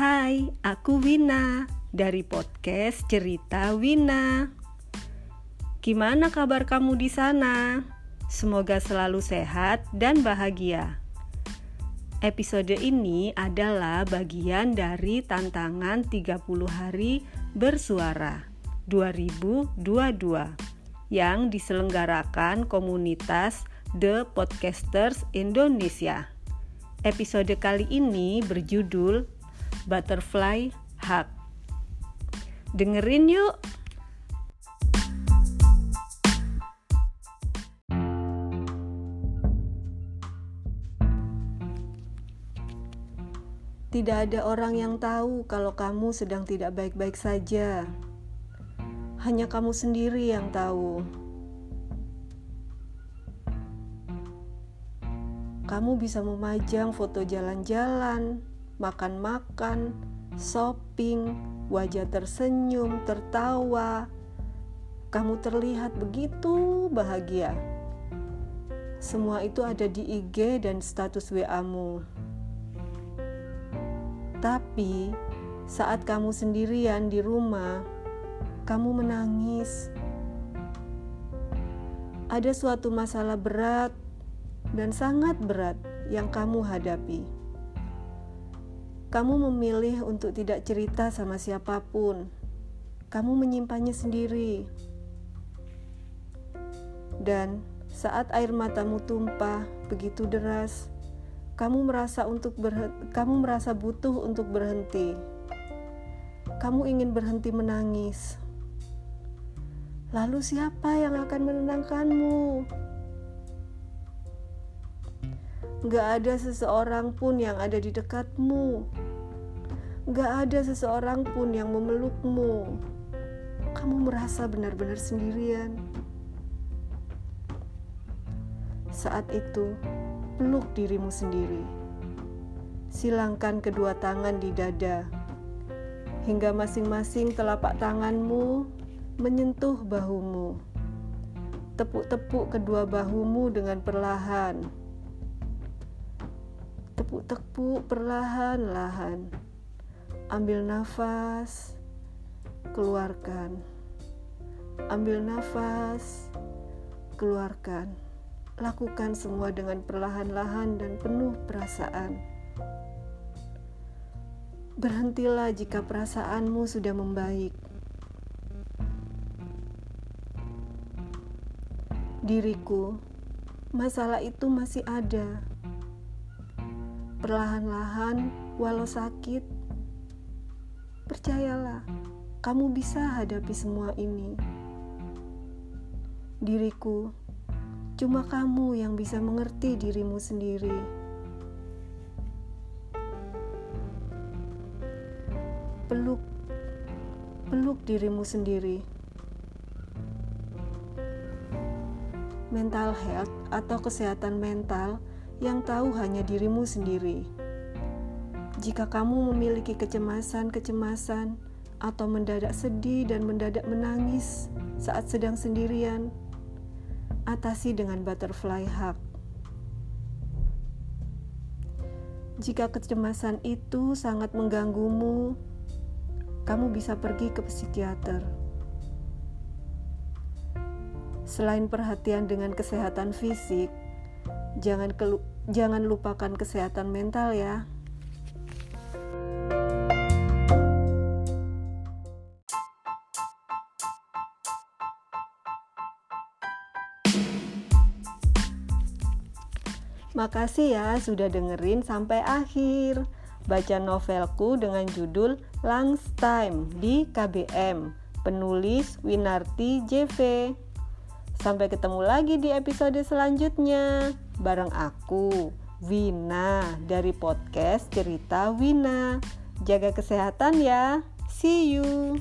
Hai, aku Wina dari podcast Cerita Wina. Gimana kabar kamu di sana? Semoga selalu sehat dan bahagia. Episode ini adalah bagian dari tantangan 30 hari bersuara 2022 yang diselenggarakan komunitas The Podcasters Indonesia. Episode kali ini berjudul Butterfly Hug. Dengerin yuk. Tidak ada orang yang tahu kalau kamu sedang tidak baik-baik saja. Hanya kamu sendiri yang tahu. Kamu bisa memajang foto jalan-jalan, makan-makan, shopping, wajah tersenyum, tertawa. Kamu terlihat begitu bahagia. Semua itu ada di IG dan status WA-mu. Tapi saat kamu sendirian di rumah, kamu menangis. Ada suatu masalah berat dan sangat berat yang kamu hadapi kamu memilih untuk tidak cerita sama siapa pun. Kamu menyimpannya sendiri. Dan saat air matamu tumpah begitu deras, kamu merasa untuk kamu merasa butuh untuk berhenti. Kamu ingin berhenti menangis. Lalu siapa yang akan menenangkanmu? Gak ada seseorang pun yang ada di dekatmu. Gak ada seseorang pun yang memelukmu. Kamu merasa benar-benar sendirian. Saat itu, peluk dirimu sendiri. Silangkan kedua tangan di dada, hingga masing-masing telapak tanganmu menyentuh bahumu. Tepuk-tepuk kedua bahumu dengan perlahan tepuk-tepuk perlahan-lahan. Ambil nafas, keluarkan. Ambil nafas, keluarkan. Lakukan semua dengan perlahan-lahan dan penuh perasaan. Berhentilah jika perasaanmu sudah membaik. Diriku, masalah itu masih ada perlahan-lahan, walau sakit. Percayalah, kamu bisa hadapi semua ini. Diriku, cuma kamu yang bisa mengerti dirimu sendiri. Peluk, peluk dirimu sendiri. Mental health atau kesehatan mental yang tahu hanya dirimu sendiri. Jika kamu memiliki kecemasan-kecemasan atau mendadak sedih dan mendadak menangis saat sedang sendirian, atasi dengan butterfly hug. Jika kecemasan itu sangat mengganggumu, kamu bisa pergi ke psikiater. Selain perhatian dengan kesehatan fisik, jangan kelu jangan lupakan kesehatan mental ya. Makasih ya sudah dengerin sampai akhir. Baca novelku dengan judul Time di KBM. Penulis Winarti JV. Sampai ketemu lagi di episode selanjutnya bareng aku, Wina dari podcast Cerita Wina. Jaga kesehatan ya. See you.